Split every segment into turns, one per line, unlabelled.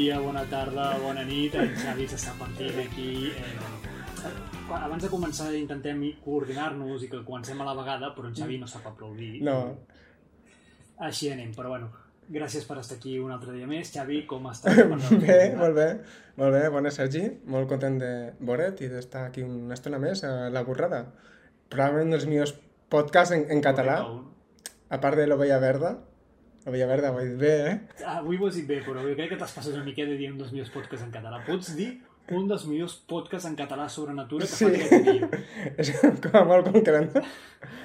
Dia, bona tarda, bona nit. En Xavi s'està partint aquí. Eh, abans de començar intentem coordinar-nos i que comencem a la vegada, però en Xavi no sap aplaudir.
No.
Així anem, però bueno. Gràcies per estar aquí un altre dia més. Xavi, com estàs?
bé, molt bé. Molt bé, bona Sergi. Molt content de veure't i d'estar aquí una estona més a La Borrada. Probablement dels millors podcasts en, en català, a part de l'Ovella Verda. L'Ovella Verda ho he dit bé, eh?
Avui ho has dit bé, però jo crec que t'has passat una miqueta dient un dels millors podcasts en català. Pots dir un dels millors podcasts en català sobre natura que
Sí.
fa vídeo.
És com a molt concret.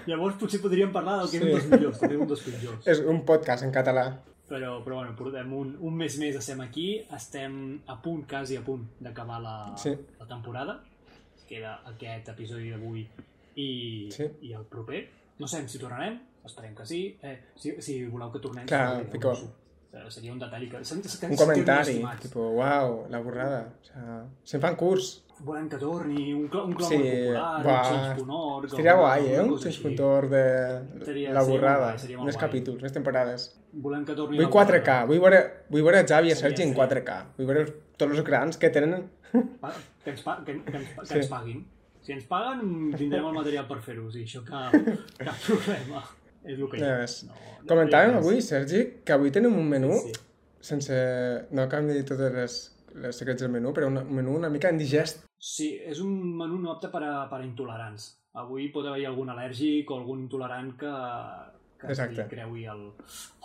Llavors potser podríem parlar del que és
Sí.
un dels millors, també un dels pitjors.
És un podcast en català.
Però, però bueno, portem un, un mes més estem aquí, estem a punt, quasi a punt d'acabar la,
Sí.
la temporada. Queda aquest episodi d'avui i,
Sí.
i el proper. No sabem si tornarem, esperem que sí. Eh, si, si voleu que tornem,
Clar,
si
fico-
seria un detall que... que, que
Un comentari, tipo, uau, La Borrada. O sea, se'n fan curs.
Volem que torni, un, cl- un clau
Sí,
popular,
buah,
un change.org...
Estaria guai, eh? Un puntor de
Seria-
La
seria
Borrada.
seria molt
Més capítols, més temporades.
Volem que torni...
Vull
la
4K,
borrada.
vull veure, vull veure Xavi i
Seria
Sergi en
fer.
4K. Vull veure tots els grans que tenen...
Que ens, pa que, que, ens, que
Sí.
ens paguin. Si ens paguen, tindrem el material per fer-ho, sí, això cap, cap problema. És el que hi ha. No, no
Comentàvem avui, Sergi, que avui tenim un menú
Sí.
sense... No acabem de dir totes les, les secrets del menú, però un menú una mica indigest.
Sí, és un menú no apte per a, per a intolerants. Avui pot haver-hi algun al·lèrgic o algun intolerant que, que
Exacte.
creui el,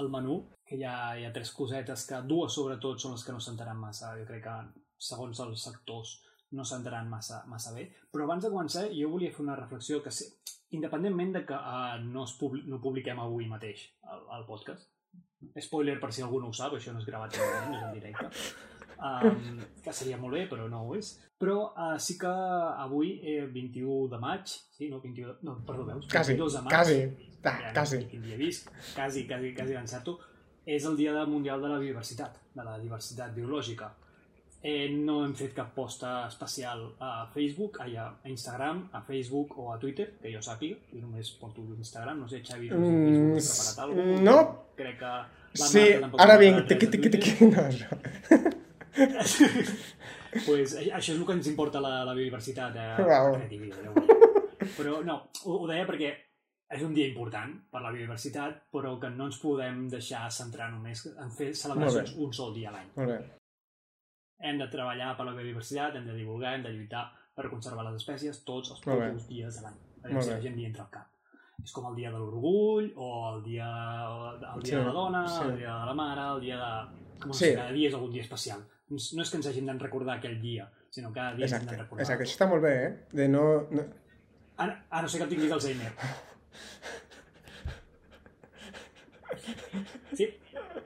el menú, que hi ha, hi ha tres cosetes que dues sobretot són les que no s'entenen massa. Jo crec que segons els sectors no s'entenen massa, massa bé. Però abans de començar jo volia fer una reflexió que sé, independentment de que uh, no, es publi no publiquem avui mateix el, el podcast, spoiler per si algú no ho sap, això no és gravat no és en directe, um, que seria molt bé, però no ho és. Però uh, sí que avui, eh, 21 de maig, sí, no, 21 de, no, perdó, veus?
Quasi,
22 de maig,
quasi.
ja
Ah,
no
quasi.
sé Quin dia visc, quasi, quasi, quasi l'encerto, és el dia mundial de la biodiversitat, de la diversitat biològica. Eh, no hem fet cap posta especial a Facebook, ai, a Instagram, a Facebook o a Twitter, que jo sàpiga, jo només porto Instagram, no sé, Xavi, no sé,
Mm,
has preparat alguna cosa?
no.
Crec que
Sí, ara vinc, tiqui, tiqui, tiqui. No, no.
pues, això és el que ens importa la, la biodiversitat. Eh? Veig. Però no, ho, ho deia perquè és un dia important per la biodiversitat, però que no ens podem deixar centrar només en fer celebracions un sol dia a l'any. Hem de treballar per la biodiversitat, hem de divulgar, hem de lluitar per conservar les espècies tots els propis dies de l'any. Perquè si la gent li entra al cap. És com el dia de l'orgull, o el dia, el dia
Sí,
de la dona,
sí.
el dia de la mare, el dia de... Com
Sí.
cada dia és algun dia especial. No és- que ens hagin de recordar aquell dia, sinó cada dia ens hem de recordar.
exacte. Això està molt bé, eh? De no... no...
A, a no ser que tinguis Alzheimer.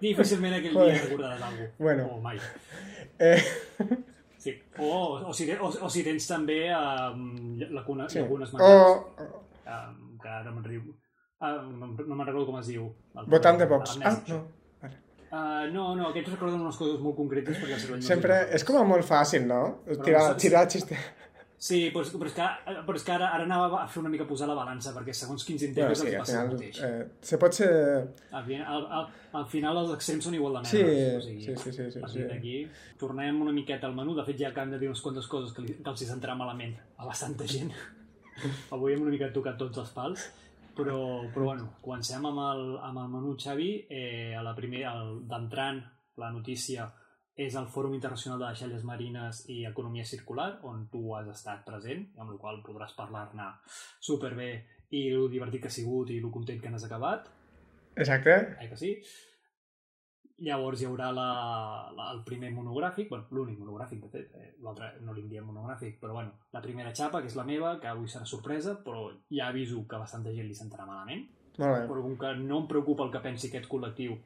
Difícilment aquell dia recordaràs alguna cosa.
Bueno.
O mai.
Eh,
Sí. O, o, si, o, o si tens també um, llacuna,
sí.
llacunes
O,
mentals. Um, que ara me'n riu. Uh, no no me'n recordo com es diu. El-
votant de Vox. Ah, no.
Uh, no, no, aquests recorden unes coses molt concretes perquè el cervell no
Sempre...
els
És com a molt fàcil, no? Tirar,
no
tirar xiste.
Sí, però, és- però, és que, però és que ara, ara anava a fer una mica posar la balança, perquè segons quins
Bueno,
integres
sí,
els passa el
final...
mateix.
Eh, se pot ser...
Al, final, al, al, al final els extrems són igual de
Sí,
merdes. o sigui,
sí, sí, sí, sí, sí.
d'aquí tornem una miqueta al menú. De fet, ja que hem de dir unes quantes coses que, li, que els hi sentarà malament a bastanta gent. Avui hem una mica tocat tots els pals. Però, però bueno, comencem amb el, amb el menú, Xavi. Eh, a la primera, el- d'entrant, la notícia és el Fòrum Internacional de Deixalles Marines i Economia Circular, on tu has estat present, amb el qual podràs parlar-ne superbé i lo divertit que ha sigut i lo content que n'has acabat.
Exacte.
Eh que sí? Llavors hi haurà la, la, el primer monogràfic, bueno, l'únic monogràfic, de fet, eh, l'altre no li diem monogràfic, però bueno, la primera xapa, que és la meva, que avui serà sorpresa, però ja aviso que bastanta gent li sentarà malament,
Molt bé.
però com que no em preocupa el que pensi aquest col·lectiu,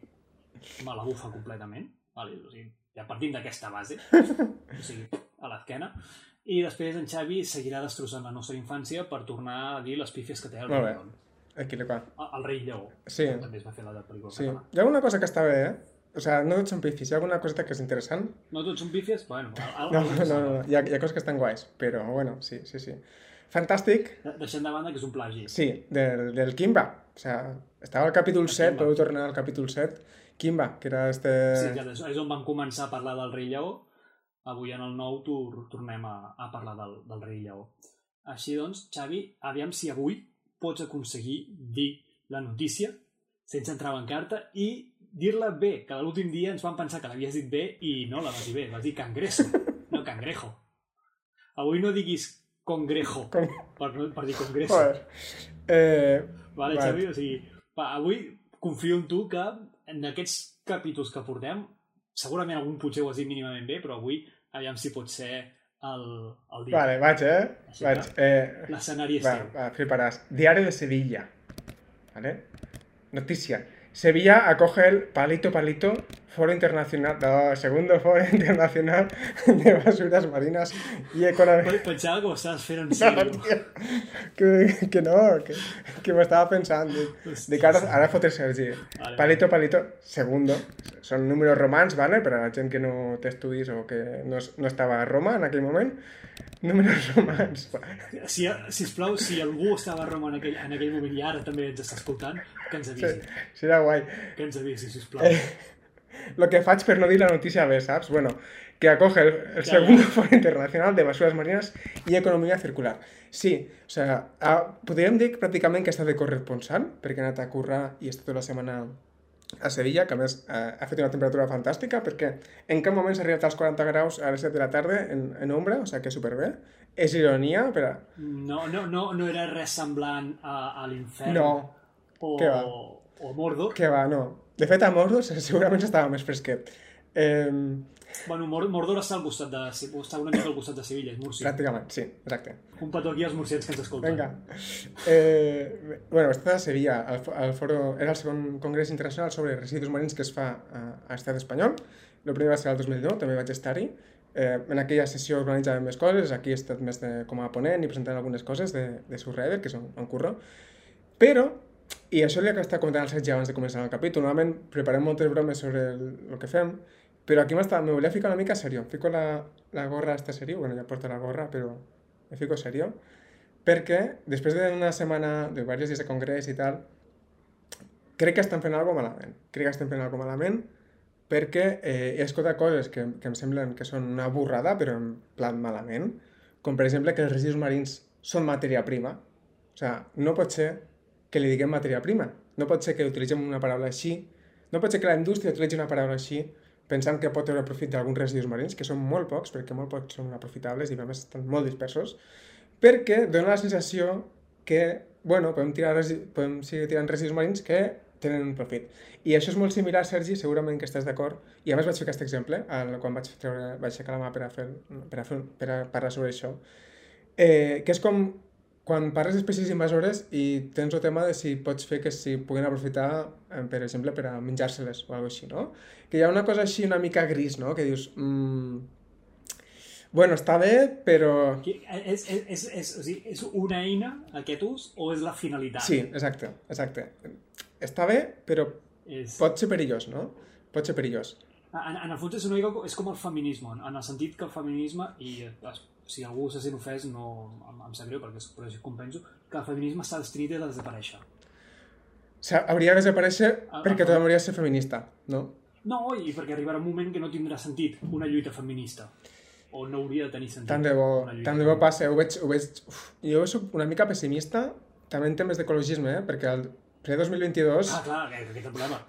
me la bufa completament, vale? o sigui, ja partim d'aquesta base, o sigui, a l'esquena, i després en Xavi seguirà destrossant la nostra infància per tornar a dir les pífies que té el
Molt
Rei
bé. Aquí le va.
El Rei Lleó.
Sí.
També es va fer la de pel·lícula
Sí.
catalana.
Hi ha alguna cosa que està bé, eh? O sea, no tots són pifis, hi ha alguna coseta que és interessant.
No tots són pífies? Bueno,
No, no, no, no. Hi, ha, hi ha coses que estan guais, però bueno, sí, sí, sí. Fantàstic,
Deixant de banda que és un plagi.
sí, del, del Kimba. O sea, estava al capítol
El
7,
Kimba.
podeu tornar al capítol 7 Quimba, que era este...
Sí, ja, és on vam començar a parlar del rei lleó. Avui en el nou tor tornem a, a parlar del, del rei lleó. Així doncs, Xavi, aviam si avui pots aconseguir dir la notícia sense entrar en carta i dir-la bé, que l'últim dia ens van pensar que l'havies dit bé i no la vas dir bé, vas dir cangreso, no cangrejo. Avui no diguis congrejo, per, per dir congreso.
Joder. Eh,
Vale,
Vale.
Xavi? O sigui, va, avui confio en tu que en aquests capítols que portem, segurament algun potser ho has dit mínimament bé, però avui aviam si pot ser el, el dia.
vale, vaig, eh?
Així
Vaig.
que-
Eh,
L'escenari és
va,
teu.
va, fliparàs. Diario de Sevilla. ¿Vale? Noticia. Sevilla acoge el Palito Palito Foro Internacional, no, segundo Foro Internacional de Basuras Marinas y
Pensava que ho estaves fent en
No, que, que no, que, que m'ho estava pensant. Dic, dic ara, ara fotre Sergi.
Vale,
Palito, palito, segundo. Són números romans, ¿vale? Per a la gent que no té estudis o que no, no estava a Roma en aquell moment. Números romans.
Si, sisplau, si algú estava a Roma en aquell, en aquell moment i ara també ens està escoltant, que ens
Sí,
avisi.
serà guai.
Que ens avisi, sisplau.
Eh, Lo que faig per no dir la notícia bé, saps? Bueno, que acoge el, el
Claro.
segundo Foro Internacional de Basuras Marinas y Economía Circular. Sí, o sea, ah, podríem dir pràcticament que està de corresponsal, perquè ha anat a currar i està tota la setmana a Sevilla, que a més eh, ha fet una temperatura fantàstica, perquè en cap moment s'ha arribat als 40 graus a les 7 de la tarda en, en ombra, o sigui que superbé. És ironia, però...
No, no, no, no era res semblant a, a l'infern
No,
o,
què va?
o Mordor.
que va, no. De fet, a Mordor segurament estava més fresquet. Eh,
Bueno, Mor- Mordor està al costat de... està una mica al costat de Sevilla, és Múrcia.
pràcticament, sí, exacte.
Un petó aquí als murcians que ens escolten.
Venga. Eh, bueno, està a Sevilla. El, el foro, era el segon congrés internacional sobre residus marins que es fa a, a l'estat espanyol. El primer va ser el 2009, també vaig estar-hi. Eh, en aquella sessió organitzàvem més coses, aquí he estat més de, com a ponent i presentant algunes coses de, de Surrider, que són en curro. Però, i això li que està comentant el Sergi abans de començar el capítol, normalment preparem moltes bromes sobre el, el que fem, però aquí m'està, me volia ficar una mica serio. Em fico la, la gorra esta serio, bueno, ja porto la gorra, però me fico serio, perquè després d'una setmana, de diversos dies de congrés i tal, crec que estan fent alguna malament. Crec que estan fent alguna malament perquè eh, he escoltat coses que, que em semblen que són una burrada, però en plan malament, com per exemple que els residus marins són matèria prima. O sigui, no pot ser que li diguem matèria prima. No pot ser que utilitzem una paraula així. No pot ser que la indústria utilitzi una paraula així pensant que pot treure profit d'alguns residus marins, que són molt pocs, perquè molt pocs són aprofitables i a més estan molt dispersos, perquè dona la sensació que, bueno, podem, tirar, podem seguir tirant residus marins que tenen un profit. I això és molt similar, Sergi, segurament que estàs d'acord, i a més vaig fer aquest exemple el, quan vaig, treure, vaig aixecar la mà per a, fer, per, a fer, per a parlar sobre això, eh, que és com quan parles d'espècies invasores i tens el tema de si pots fer que si puguin aprofitar, eh, per exemple, per a menjar-se-les o alguna així, no? Que hi ha una cosa així una mica gris, no? Que dius, mm, bueno, està bé, però...
És, és, és, és, o sigui, és una eina, aquest ús, o és la finalitat?
Sí, exacte, exacte. Està bé, però
És...
pot ser perillós, no? Pot ser perillós.
En, en el fons és una mica és com el feminisme, en el sentit que el feminisme, i si algú se sent ofès no em, em sap greu perquè però això compenso, que el feminisme està destinat a desaparèixer.
O sigui, hauria de desaparèixer
Ah,
perquè
ah.
tothom hauria de ser feminista, no?
No, i perquè arribarà un moment que no tindrà sentit una lluita feminista. O no hauria de tenir sentit.
Tant de bo, tant de bo passa, ho veig, ho veig... Uf, jo soc una mica pessimista, també en temes d'ecologisme, eh? perquè el pre-2022...
Ah, clar, aquest, aquest és el problema.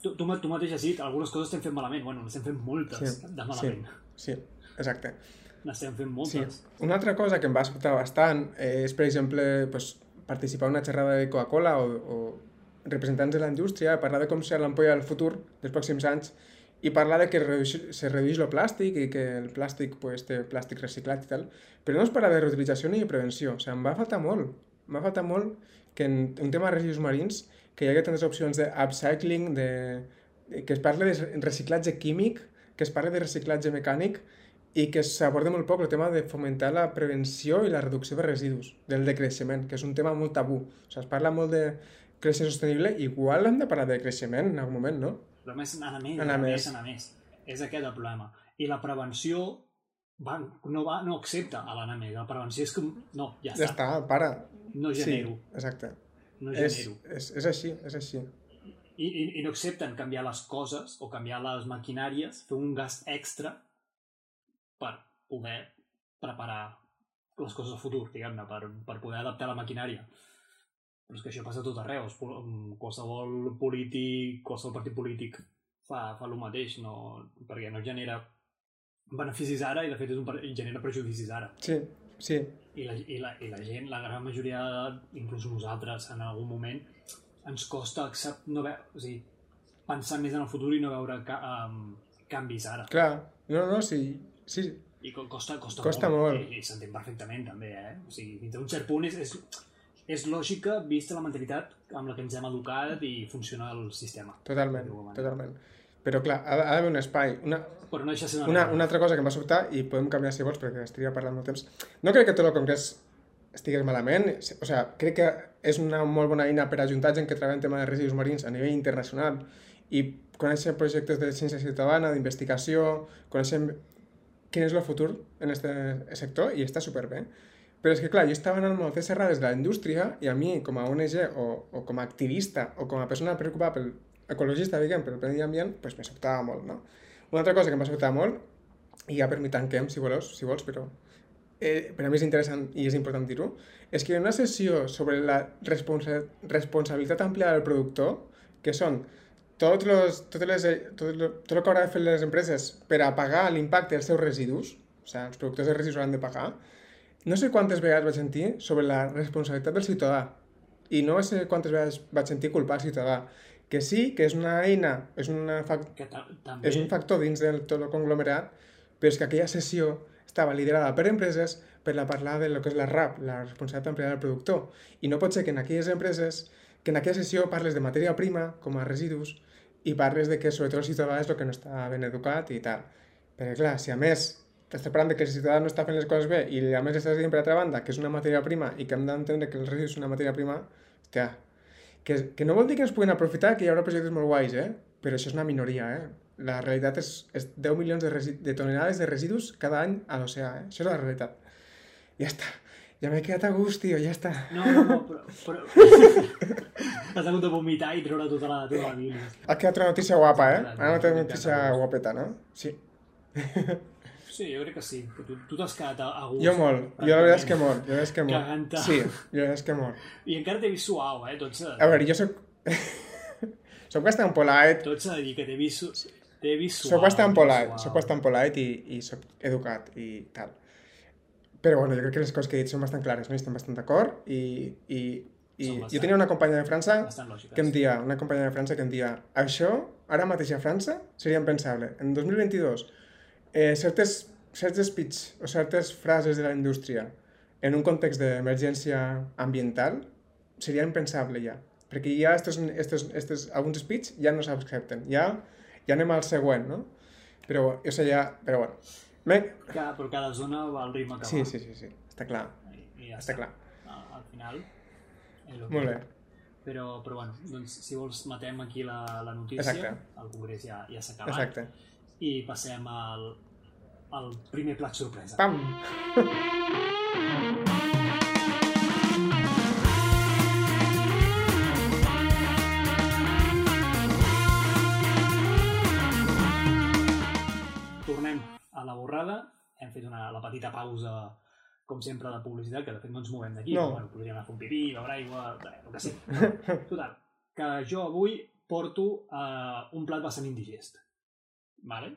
Tu, tu, tu mateix has dit, algunes coses estem fent malament. Bueno, n'estem fent moltes
Sí,
de malament.
Sí, exacte.
N'estem fent
Sí.
moltes.
Una altra cosa que em va sobtar bastant és, per exemple, pues, participar en una xerrada de Coca-Cola o, o representants de la indústria, parlar de com serà l'ampolla del futur dels pròxims anys i parlar de que reduix, se redueix el plàstic i que el plàstic pues, té plàstic reciclat i tal, però no es parla de reutilització ni de prevenció. O sigui, em va faltar molt. Em va faltar molt que en un tema de residus marins que hi hagi tantes opcions d'upcycling, de, de, que es parli de reciclatge químic, que es parli de reciclatge mecànic i que s'aborda molt poc el tema de fomentar la prevenció i la reducció de residus, del decreixement, que és un tema molt tabú. O sigui, es parla molt de créixer sostenible, igual hem de parlar de creixement en algun moment, no?
Però més, anar més,
Anar
anar
més.
anar més. És aquest el problema. I la prevenció va, no, va, no accepta a l'anar més. La prevenció és que... No, ja,
Ja està, para.
No genero.
Sí, exacte.
No
És,
genero.
és, és així, és així.
i, i, i no accepten canviar les coses o canviar les maquinàries, fer un gast extra per poder preparar les coses al futur, diguem-ne, per, per poder adaptar la maquinària. Però és que això passa a tot arreu. Qualsevol polític, qualsevol partit polític fa, fa el mateix, no, perquè no genera beneficis ara i de fet és un, genera prejudicis ara.
Sí, sí,
I la, i, la, I la gent, la gran majoria, inclús nosaltres, en algun moment, ens costa accept, no ve, o sigui, pensar més en el futur i no veure ca, um, canvis ara.
clar. No, no, sí, sí,
I co- costa, costa,
Costa molt.
I, i s'entén perfectament, també, eh? O sigui, fins a un cert punt és, és, és lògica vista la mentalitat amb la que ens hem educat i funciona el sistema.
totalment, totalment. Però clar, ha, ha d'haver un espai. Una,
Però no deixa de ser
una,
regla.
una altra cosa que em va sobtar, i podem canviar si vols, perquè estaria parlant molt temps. No crec que tot el congrés estigués malament, o sigui, crec que és una molt bona eina per ajuntar gent que treballa en tema de residus marins a nivell internacional i conèixer projectes de ciència ciutadana, d'investigació, conèixer quin és el futur en aquest sector i està superbé. Però és que, clar, jo estava anant moltes xerrades de la indústria i a mi, com a ONG o, o com a activista o com a persona preocupada pel ecologista, diguem, pel medi ambient, pues me sobtava molt, no? Una altra cosa que em va sobtar molt, i ja per mi tanquem, si vols, si vols però eh, per a mi és interessant i és important dir-ho, és que hi ha una sessió sobre la responsa responsabilitat ampliada del productor, que són tots los, totes les, tot, lo, tot el que haurà de fer les empreses per a pagar l'impacte dels seus residus, o sigui, els productors de residus hauran de pagar, no sé quantes vegades vaig sentir sobre la responsabilitat del ciutadà i no sé quantes vegades vaig sentir culpar el ciutadà que sí, que és una eina, és, una fac
Que ta també...
és un factor dins del tot el conglomerat, però és que aquella sessió estava liderada per empreses per a parlar de lo que és la RAP, la responsabilitat ampliada del productor. I no pot ser que en aquelles empreses, que en aquella sessió parles de matèria prima, com a residus, i parles de que sobretot el ciutadà és el que no està ben educat i tal. Perquè clar, si a més t'estàs parlant de que el ciutadà no està fent les coses bé i a més estàs dient per altra banda que és una matèria prima i que hem d'entendre que el residus és una matèria prima, hòstia, que, que no vol dir que ens puguin aprofitar, que hi haurà projectes molt guais, eh? però això és una minoria. Eh? La realitat és, és 10 milions de, de tonelades de residus cada any a l'oceà. Eh? Això és la realitat. Ja està. Ja m'he quedat a gust, tio, ja està.
No, no, no, però... però... Has hagut de vomitar i treure tota la, tota la bilis.
Ha quedat una notícia guapa, eh?
Clar,
Ara no té
no,
notícia
no.
guapeta, no? Sí.
Sí, jo crec que sí. Que tu tu t'has quedat a, a gust.
Jo molt. Jo la veritat és que molt. Jo la veritat és que molt.
Cagant-te.
Sí, jo la veritat és que molt.
I encara t'he vist suau, eh? Tot s'ha
A veure, jo soc... soc bastant polite,
tot s'ha de dir que t'he vist, t'he vist suau.
soc bastant
t'he vist
polite, soc bastant polite i, i soc educat i tal. Però bueno, jo crec que les coses que he dit són bastant clares, no? I estem bastant d'acord i, i, i
Són
jo
bastant-
tenia una companya de França
Bastant
que em dia, una companya de França que em dia això, ara mateix a França, seria impensable. En 2022, eh, certes, certs speech o certes frases de la indústria en un context d'emergència ambiental seria impensable ja. Perquè ja estos, estos, estos, alguns speech ja no s'accepten. Ja, ja anem al següent, no? Però, o sigui, ja... Però bueno.
Cada, però cada zona va al ritme que
Sí,
va.
sí, sí, sí. Està clar.
I, i ja
Està clar.
Al, al final... és el
Molt bé.
Però, però bueno, doncs, si vols matem aquí la, la notícia.
Exacte.
El congrés ja, ja s'ha acabat.
Exacte.
I passem al, al primer plat sorpresa.
Pam!
Tornem a la borrada. Hem fet una, la petita pausa, com sempre, de publicitat, que de fet no ens movem d'aquí.
No.
però, Bueno, podríem anar a fer un pipí, beure aigua, el que sigui. Total, que jo avui porto uh, un plat bastant indigest. Vale?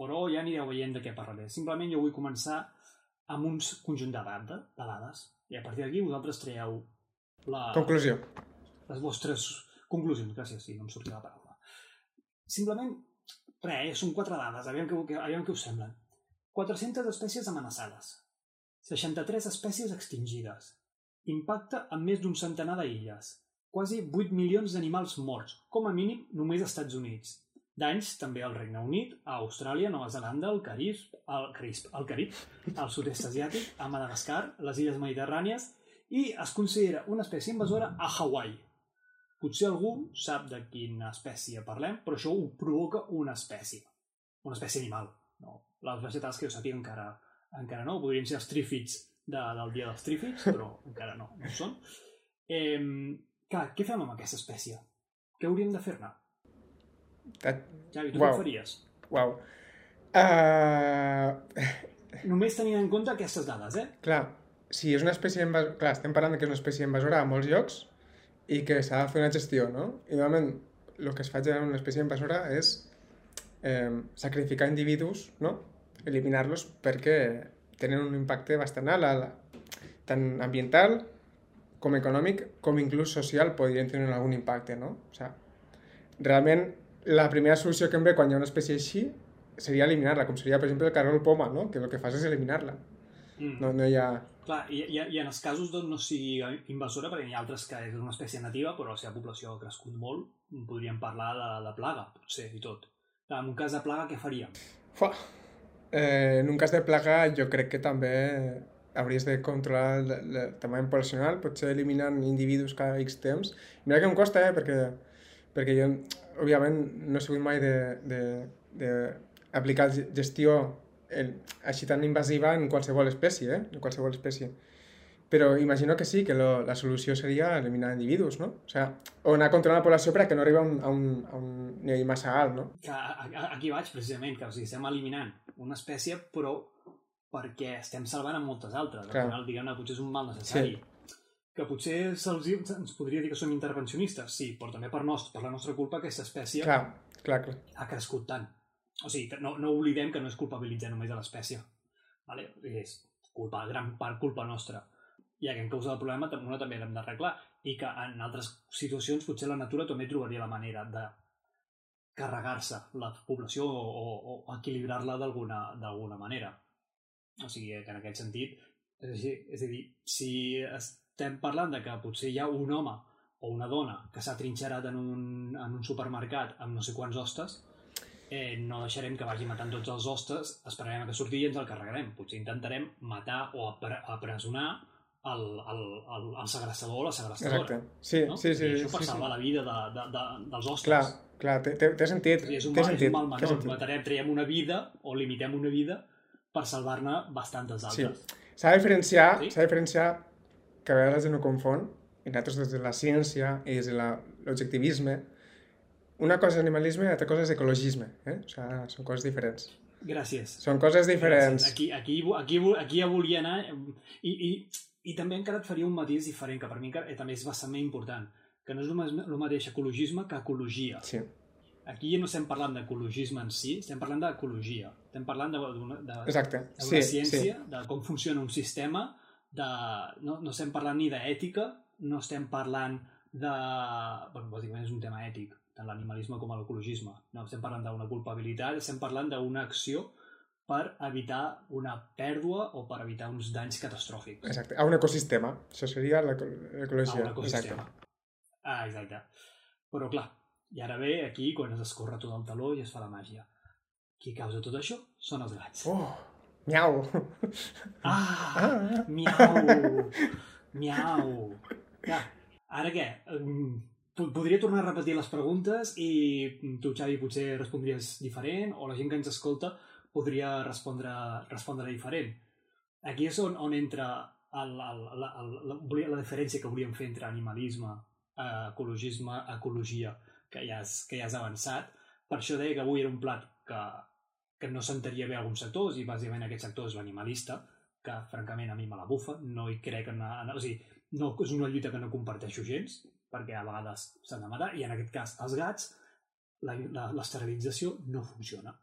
Però ja anireu veient de què parlaré. Simplement jo vull començar amb uns conjunt de, data, de dades. I a partir d'aquí vosaltres traieu la,
Conclusió.
les vostres conclusions. Gràcies, sí, no em sortia la paraula. Simplement, res, eh, són quatre dades, aviam què, aviam què us semblen. 400 espècies amenaçades, 63 espècies extingides, impacte en més d'un centenar d'illes, quasi 8 milions d'animals morts, com a mínim només als Estats Units. Danys també al Regne Unit, a Austràlia, Nova Zelanda, al Carib, al Carib, al Carib, al sud-est asiàtic, a Madagascar, les illes mediterrànies i es considera una espècie invasora a Hawaii. Potser algú sap de quina espècie parlem, però això ho provoca una espècie. Una espècie animal. No. Les vegetals que jo sàpiga encara, encara no. Podrien ser els trífits de, del dia dels trífits, però encara no, no són. Eh, clar, què fem amb aquesta espècie? què hauríem de fer-ne?
That...
Javi, tu
Uau.
què faries?
Uau. Uh...
Només tenint en compte aquestes dades, eh?
Clar, si és una espècie invasora... Clar, estem parlant que és una espècie invasora a molts llocs i que s'ha de fer una gestió, no? I normalment el que es fa en una espècie invasora és eh, sacrificar individus, no? Eliminar-los perquè tenen un impacte bastant alt, a la- tant ambiental com econòmic, com inclús social podrien tenir algun impacte, no? O sigui, realment la primera solució que em ve quan hi ha una espècie així seria eliminar-la, com seria, per exemple, el cargol poma, no? que el que fas és eliminar-la.
Mm.
No, no hi ha...
Clar, i, i, i en els casos d'on no sigui invasora, perquè hi ha altres que és una espècie nativa, però la seva població ha crescut molt, podríem parlar de, de plaga, potser, i tot. Clar, en un cas de plaga, què faríem?
Fuà. Eh, en un cas de plaga jo crec que també hauries de controlar el, el tamany poblacional, potser eliminant individus cada X temps. Mira que em costa, eh, perquè, perquè jo, òbviament, no he sigut mai de, de, de aplicar ge- gestió el, així tan invasiva en qualsevol espècie, eh? en qualsevol espècie. Però imagino que sí, que lo, la solució seria eliminar individus, no? O sea, o anar controlant la població perquè no arriba a un, a un, a un nivell massa alt, no?
Aquí vaig, precisament, que o sigui, estem eliminant una espècie, però perquè estem salvant a moltes altres. Al
Clar.
final, diguem-ne, potser és un mal necessari. Que potser ens podria dir que són intervencionistes, sí, però també per, nos, per la nostra culpa aquesta espècie
Clar, clar, clar.
ha crescut tant. O sigui, no, no oblidem que no és culpabilitzar només a l'espècie. Vale? És culpa, gran part culpa nostra. I aquest causa del problema una també l'hem d'arreglar. I que en altres situacions potser la natura també trobaria la manera de carregar-se la població o, o, o equilibrar-la d'alguna manera. O sigui, que en aquest sentit, és, així, és a dir, si estem parlant de que potser hi ha un home o una dona que s'ha trinxerat en un, en un supermercat amb no sé quants hostes, eh, no deixarem que vagi matant tots els hostes, esperarem a que surti i ens el carregarem. Potser intentarem matar o apre apresonar el, el, el, el segrestador o la segrestadora.
Exacte. Sí,
No?
sí, sí.
I això
sí,
per
sí.
salvar la vida de, de, de, dels hostes.
Clar, clar, té, sentit.
És un, mal, és
sentit,
un mal menor.
sentit.
Matarem, traiem una vida o limitem una vida per salvar-ne bastantes
Sí.
altres.
S'ha de diferenciar,
Sí.
s'ha de diferenciar que a vegades la ho confon, i nosaltres des de la ciència i des de la- l'objectivisme, una cosa és animalisme i altra cosa és ecologisme. Eh? O sigui, són coses diferents.
Gràcies.
Són coses diferents.
Gràcies. Aquí, aquí, aquí, aquí ja volia anar i, i, i també encara et faria un matís diferent, que per mi encara, eh, també és bastant important, que no és el ma- el mateix ecologisme que ecologia.
Sí,
Aquí ja no estem parlant d'ecologisme en si, estem parlant d'ecologia. Estem parlant d'una
Sí,
ciència,
sí.
de com funciona un sistema, de, no, no estem parlant ni d'ètica, no estem parlant de... Bueno, bàsicament és un tema ètic, tant l'animalisme com l'ecologisme. No estem parlant d'una culpabilitat, estem parlant d'una acció per evitar una pèrdua o per evitar uns danys catastròfics
Exacte. A un ecosistema. Això seria l'eco-
a
l'ecologia.
un ecosistema. Ah, exacte. Però clar, i ara ve aquí quan es escorre tot el taló i es fa la màgia. Qui causa tot això són els gats.
Oh, miau.
Ah!
Ah,
Miau! Miau! Clar, ara què? Po- Podria tornar a repetir les preguntes i tu, Xavi, potser respondries diferent o la gent que ens escolta podria respondre, respondre diferent. Aquí és on, on entra el, el, la, el, la, la diferència que hauríem fer entre animalisme, eh, ecologisme, ecologia, que ja, has, que ja has avançat. Per això deia que avui era un plat que, que no s'entendria bé a alguns sectors i bàsicament aquest sector és l'animalista, que francament a mi me la bufa, no hi crec en, en o sigui, no, és una lluita que no comparteixo gens, perquè a vegades s'han de matar, i en aquest cas els gats, l'esterilització no funciona.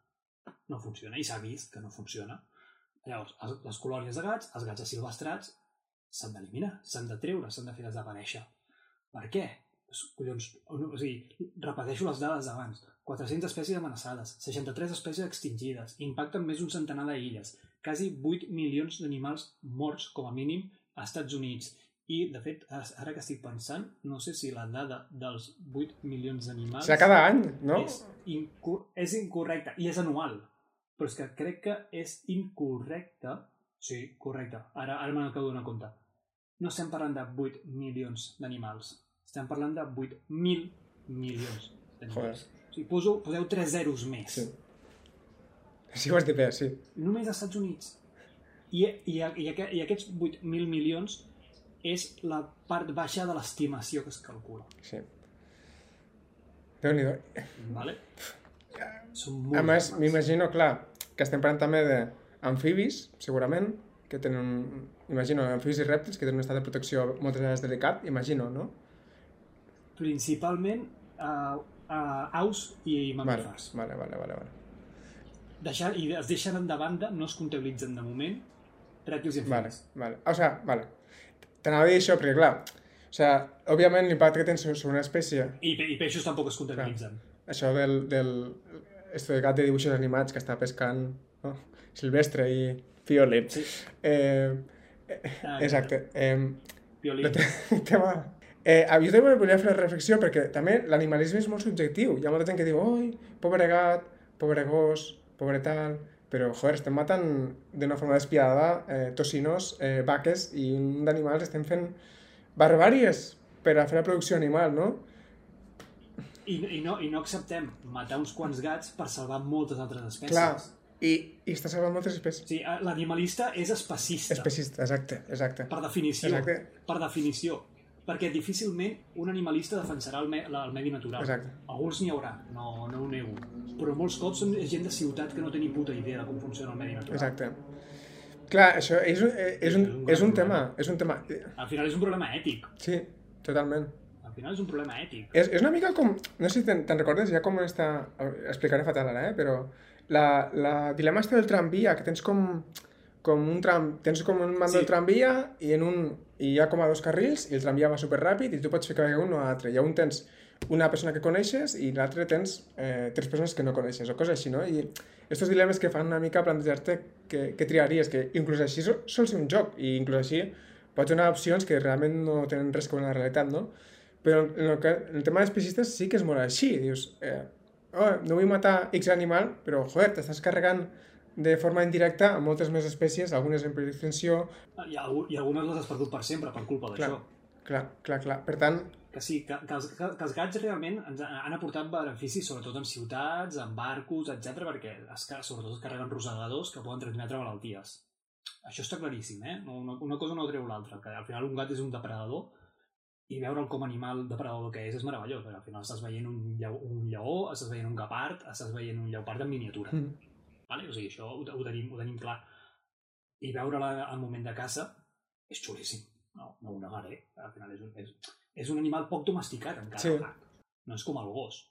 No funciona, i s'ha vist que no funciona. Llavors, les colònies de gats, els gats asilvestrats, s'han d'eliminar, s'han de treure, s'han de fer desaparèixer. Per què? Collons, o sigui, repeteixo les dades d'abans. 400 espècies amenaçades, 63 espècies extingides, impacten més d'un centenar d'illes, quasi 8 milions d'animals morts, com a mínim, a Estats Units. I, de fet, ara que estic pensant, no sé si la dada dels 8 milions d'animals
serà cada any, no?
és, incu és incorrecta, i és anual. Però és que crec que és incorrecte. Sí, correcte. Ara, ara me n'acabo de donar compte. No estem parlant de 8 milions d'animals. Estem parlant de 8.000 milions d'animals. O sigui, poso, poseu 3 zeros més.
Sí. Sí, ho has dit bé, sí.
Només als Estats Units. I, i, i, i aquests 8.000 milions és la part baixa de l'estimació que es calcula.
sí. Déu-n'hi-do.
Vale? Són
A més, m'imagino, clar, que estem parlant també d'amfibis, segurament, que tenen, imagino, amfibis i rèptils, que tenen un estat de protecció moltes vegades delicat, imagino, no?
Principalment uh, uh, aus i
Vale,
mamífers.
vale, vale, vale. vale.
Deixar, I es deixen de banda, no es comptabilitzen de moment, rèptils i
Vale,
amfibis.
vale. O sea, vale. T'anava a dir això perquè, clar, o sea, òbviament l'impacte que tens sobre una espècie,
I, pe- I peixos tampoc es comptabilitzen.
això del, del esto de gat de dibuixos animats que està pescant no? silvestre i fiolin.
Sí.
Eh,
Ah,
exacte. Eh,
Violí.
el te- tema... Eh, jo també volia fer una reflexió perquè també l'animalisme és molt subjectiu. Hi ha molta gent que diu, oi, pobre gat, pobre gos, pobre tal... Però, joder, estem matant d'una forma despiadada eh, tocinos, eh, vaques i un d'animals estem fent barbàries per a fer la producció animal, no?
I, i, no, I no acceptem matar uns quants gats per salvar moltes altres espècies.
Clar, i, i està salvant moltes espècies.
Eh, l'animalista és especista,
Especista, exacte, exacte.
per definició.
Exacte.
Per definició. Perquè difícilment un animalista defensarà el, me el medi natural.
Exacte.
Alguns n'hi haurà, no, no ho nego. Però molts cops són gent de ciutat que no té ni puta idea de com funciona el medi natural.
Exacte. Clar, això és, un- és, un, és un tema, és un tema...
Al final és un problema ètic.
Sí, totalment.
Al final és un problema ètic.
És, és una mica com... No sé si te'n te'n recordes ja com està... Explicaré fatal ara, eh? Però la, la dilema està del tramvia, que tens com, com un tram... Tens com un mando
Sí.
del tramvia i en un... I hi ha com a dos carrils i el tramvia va superràpid i tu pots fer que vagi un o altre. I un tens una persona que coneixes i l'altre tens eh, tres persones que no coneixes o coses així, no? I estos dilemes que fan una mica plantejar-te què, què triaries, que inclús així sol, sol ser un joc i inclús així pots donar opcions que realment no tenen res a veure amb la realitat, no? Però en el, que, en el tema d'especistes sí que és molt així. Dius, eh, oh, no vull matar X animal, però, joder, t'estàs carregant de forma indirecta a moltes més espècies, algunes en perill d'extinció...
I, algú- I algunes les has perdut per sempre per culpa d'això.
clar, clar, clar. Per tant,
Que sí, que, que, els, que, que els gats realment ens han aportat beneficis, sobretot en ciutats, en barcos, etc perquè es, sobretot es carreguen rosegadors que poden transmetre malalties. Això està claríssim, eh? No, Una, una cosa no treu l'altra, que al final un gat és un depredador i veure'l com animal depredador que és és meravellós, perquè al final estàs veient un, lleó, un lleó, estàs veient un gepard, estàs veient un lleopard en miniatura.
mm,
Vale? O sigui, això ho, ho, tenim, ho tenim clar. I veure-la al moment de caça és xulíssim. No, no ho negaré. Al final és un, és, és un animal poc domesticat, encara,
Sí.
gat. No és com el gos.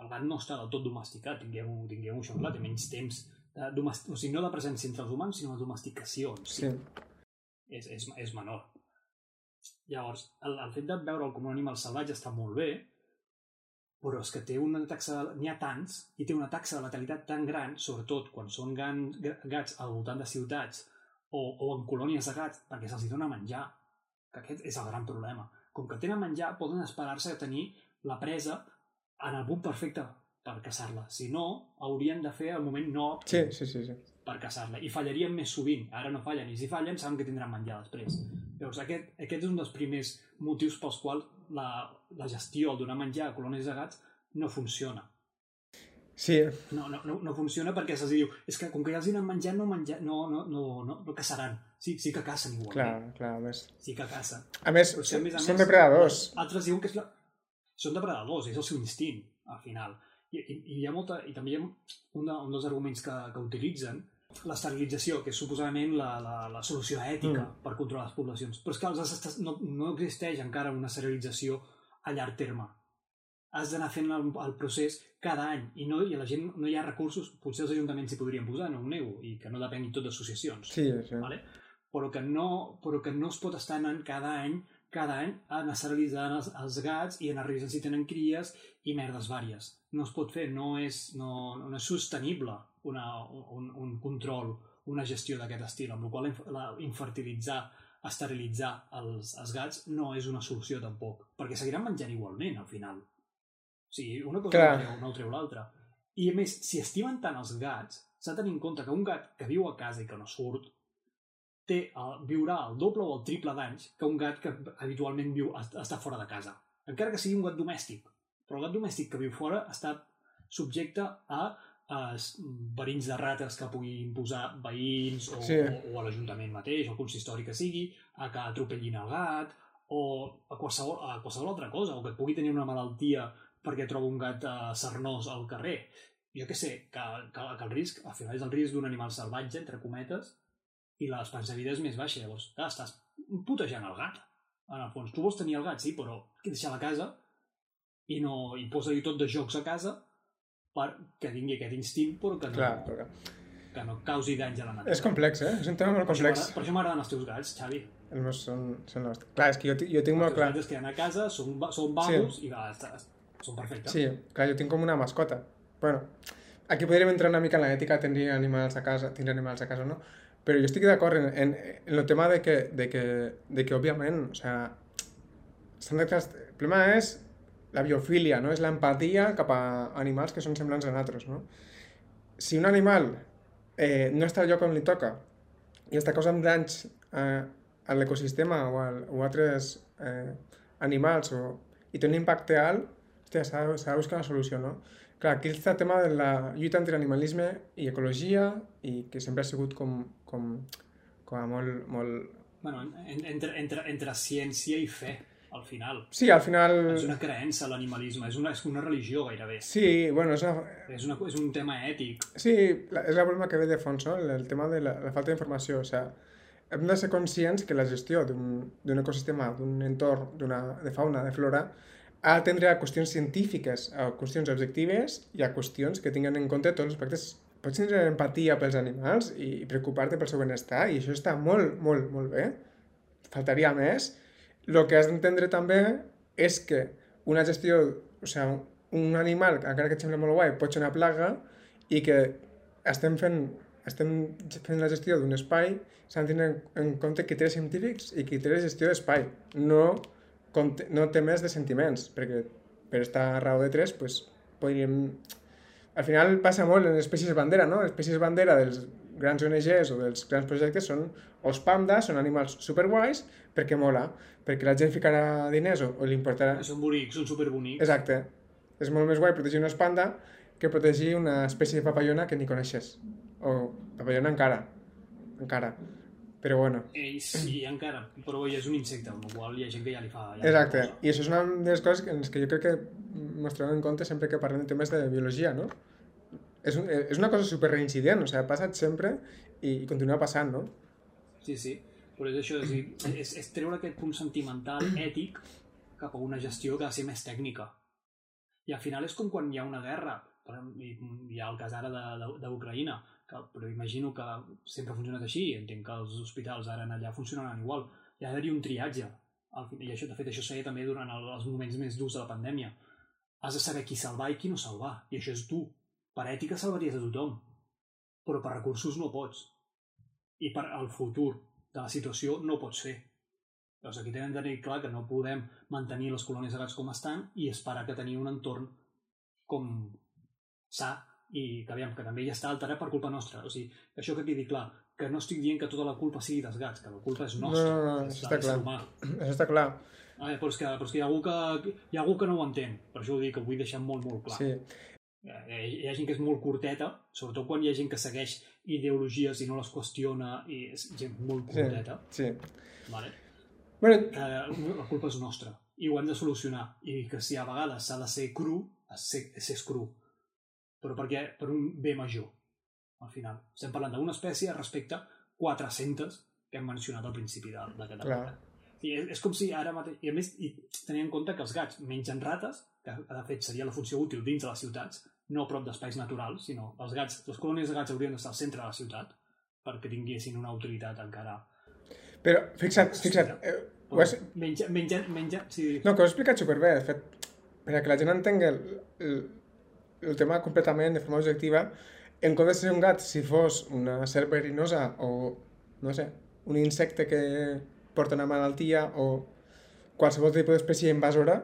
El gat no està del tot domesticat, tinguem-ho tinguem això clar, té menys temps de domest... o sigui, no de presència entre els humans, sinó de domesticació. en
sí.
és, és, és menor. Llavors, el, el fet de veure'l com un animal salvatge està molt bé, però és que té una taxa, de- n'hi ha tants, i té una taxa de letalitat tan gran, sobretot quan són gan, gats al voltant de ciutats o, o en colònies de gats, perquè se'ls dona menjar, que aquest és el gran problema. Com que tenen menjar, poden esperar-se a tenir la presa en el punt perfecte per caçar-la. Si no, haurien de fer el moment no
Sí, sí, sí, sí.
per caçar-la. I fallarien més sovint. Ara no fallen. I si fallen, saben que tindran menjar després. Llavors, aquest, aquest és un dels primers motius pels quals la, la gestió, el donar menjar a colònies de gats, no funciona.
Sí,
No, no, no, no funciona perquè se'ls diu és que com que ja els donen menjar, no, menjar, no, no, no, no, no caçaran. Sí, sí que cacen igualment.
clar, clar, a més.
Sí que cacen.
A més,
Però que, a més a
són
més,
depredadors.
Altres diuen que és la... són depredadors, és el seu instint, al final. I, i, i hi ha molta, i també hi ha un, de, un dels arguments que, que utilitzen, l'esterilització, que és suposadament la, la, la solució ètica
Mm.
per controlar les poblacions. Però és que els, est- no, no existeix encara una esterilització a llarg terme. Has d'anar fent el, el procés cada any i, no, i a la gent no hi ha recursos, potser els ajuntaments s'hi podrien posar, no ho nego, i que no depengui tot d'associacions
Sí, sí.
vale? però, que no, però que no es pot estar anant cada any cada any a esterilitzant els, els gats i anar revisant si tenen cries i merdes vàries. No es pot fer, no és, no, no és sostenible una, un, un control, una gestió d'aquest estil, amb la qual cosa la, infertilitzar, esterilitzar els, els gats no és una solució tampoc, perquè seguiran menjant igualment al final. O sigui, una cosa
Clar.
no treu, no treu l'altra. I a més, si estimen tant els gats, s'ha de tenir en compte que un gat que viu a casa i que no surt té, el, viurà el doble o el triple d'anys que un gat que habitualment viu, est- està fora de casa. Encara que sigui un gat domèstic. Però el gat domèstic que viu fora està subjecte a, a s- verins de rates que pugui imposar veïns o,
Sí.
o, o a l'Ajuntament mateix, o el consistori que sigui, a que atropellin el gat, o a qualsevol, a qualsevol altra cosa, o que pugui tenir una malaltia perquè trobo un gat uh, sarnós al carrer. Jo què sé, que, que, que el risc, al final és el risc d'un animal salvatge, entre cometes, i l'esperança de vida és més baixa. Llavors, clar, estàs putejant el gat. En el fons, tu vols tenir el gat, sí, però deixar la casa i no i posa-hi tot de jocs a casa perquè tingui aquest instint però que no,
Clar, però...
que no causi danys a la natura.
És complex, eh? És un tema molt
Per
complex.
Per això m'agraden els teus gats, Xavi.
Els meus són, són nostres. Clar, és que jo, jo tinc
Els
molt clar...
gats es queden a casa, són, són vagos i va, són perfectes.
Sí, clar, jo tinc com una mascota. Bueno, aquí podríem entrar una mica en l'ètica, tenir animals a casa, tindre animals a casa o no, però jo estic d'acord en, en, en el tema de que, de que, de que òbviament, o sea, s'han de trans- el problema és la biofília, no? És l'empatia cap a animals que són semblants a nosaltres, no? Si un animal eh, no està al lloc on li toca i està causant danys eh, a l'ecosistema o, al, o a altres eh, animals o, i té un impacte alt, s'ha de buscar una solució, no? Clar, aquí està el tema de la lluita entre animalisme i ecologia i que sempre ha sigut com, com, com a molt, molt...
Bueno, en, entre, entre, entre ciència i fe, al final.
Sí, al final...
És una creença, l'animalisme, és, una, és una religió gairebé.
Sí, bueno, és, una...
És, una, és un tema ètic.
sí la, és la problema que ve de fons, no? El, tema de la, la falta d'informació, o sea, hem de ser conscients que la gestió d'un ecosistema, d'un entorn, d'una de fauna, de flora, ha d'atendre a qüestions científiques, a qüestions objectives i a qüestions que tinguin en compte tots els aspectes. Pots tindre empatia pels animals i preocupar-te pel seu benestar i això està molt, molt, molt bé. Faltaria més. El que has d'entendre també és que una gestió, o sigui, un animal, encara que et sembla molt guai, pot ser una plaga i que estem fent, estem fent la gestió d'un espai, s'han de tenir en compte criteris científics i criteris de gestió d'espai, no, no temes de sentiments, perquè per estar a raó de tres, pues, podríem... Al final passa molt en espècies bandera, no? Espècies bandera dels grans ONGs o dels grans projectes són els pandas, són animals superguais, perquè mola, perquè la gent ficarà diners o, o li importarà...
Són bonics, són superbonics.
Exacte. És molt més guai protegir un panda que protegir una espècie de papallona que ni coneixes. O papallona encara. Encara. Però bueno.
Ell sí, encara, però és un insecte, amb el qual hi ha gent que ja li fa... Ja li fa
Exacte. I això és una de les coses en les que jo crec que ens trobem en compte sempre que parlem de temes de biologia, no? És, un, és una cosa super reincident, o sigui, ha passat sempre i, i continua passant, no?
Sí, sí. Però és això, és, dir, és, és treure aquest punt sentimental, ètic, cap a una gestió que ha de ser més tècnica. I al final és com quan hi ha una guerra, per exemple, i hi ha el cas ara d'Ucraïna, que, però imagino que sempre ha funcionat així, entenc que els hospitals ara allà funcionaran igual. Hi ha d'haver-hi un triatge. I això, de fet, això es feia també durant el, els moments més durs de la pandèmia. Has de saber qui salvar i qui no salvar. I això és tu. Per ètica salvaries a tothom, però per recursos no pots. I per al futur de la situació no pots fer. Llavors aquí tenen de tenir clar que no podem mantenir les colònies de gats com estan i esperar que tenir un entorn com sa i que, aviam, que també ja està alterat per culpa nostra. O sigui, això que quedi clar, que no estic dient que tota la culpa sigui dels gats, que la culpa és nostra.
No, no, no,
és
això està clar.
humà.
Això està clar.
Ah, però, és que, però és que hi ha, algú que, hi ha algú que no ho entén. Per això ho dic, que ho vull deixar molt, molt clar.
Sí.
Hi ha, hi ha gent que és molt curteta, sobretot quan hi ha gent que segueix ideologies i no les qüestiona, i és gent molt
Sí.
curteta.
sí.
Vale?
Bueno,
que la culpa és nostra i ho hem de solucionar i que si a vegades s'ha de ser cru es ser, és ser cru però perquè per un bé major al final. Estem parlant d'una espècie respecte a 400 que hem mencionat al principi de,
Clar.
article. I és, és com si ara mateix... I a més, i tenint en compte que els gats mengen rates, que de fet seria la funció útil dins de les ciutats, no prop d'espais naturals, sinó els gats, les colònies de gats haurien d'estar al centre de la ciutat perquè tinguessin una utilitat encara...
però fixa't, fixa't, eh, ho has,
Menja, menja, menja... Sí,
No, que ho he explicat superbé, de fet, perquè la gent entengui el, el, el tema completament de forma objectiva, en comptes de ser un gat, si fos una serp verinosa o, no sé, un insecte que porta una malaltia o qualsevol tipus d'espècie invasora,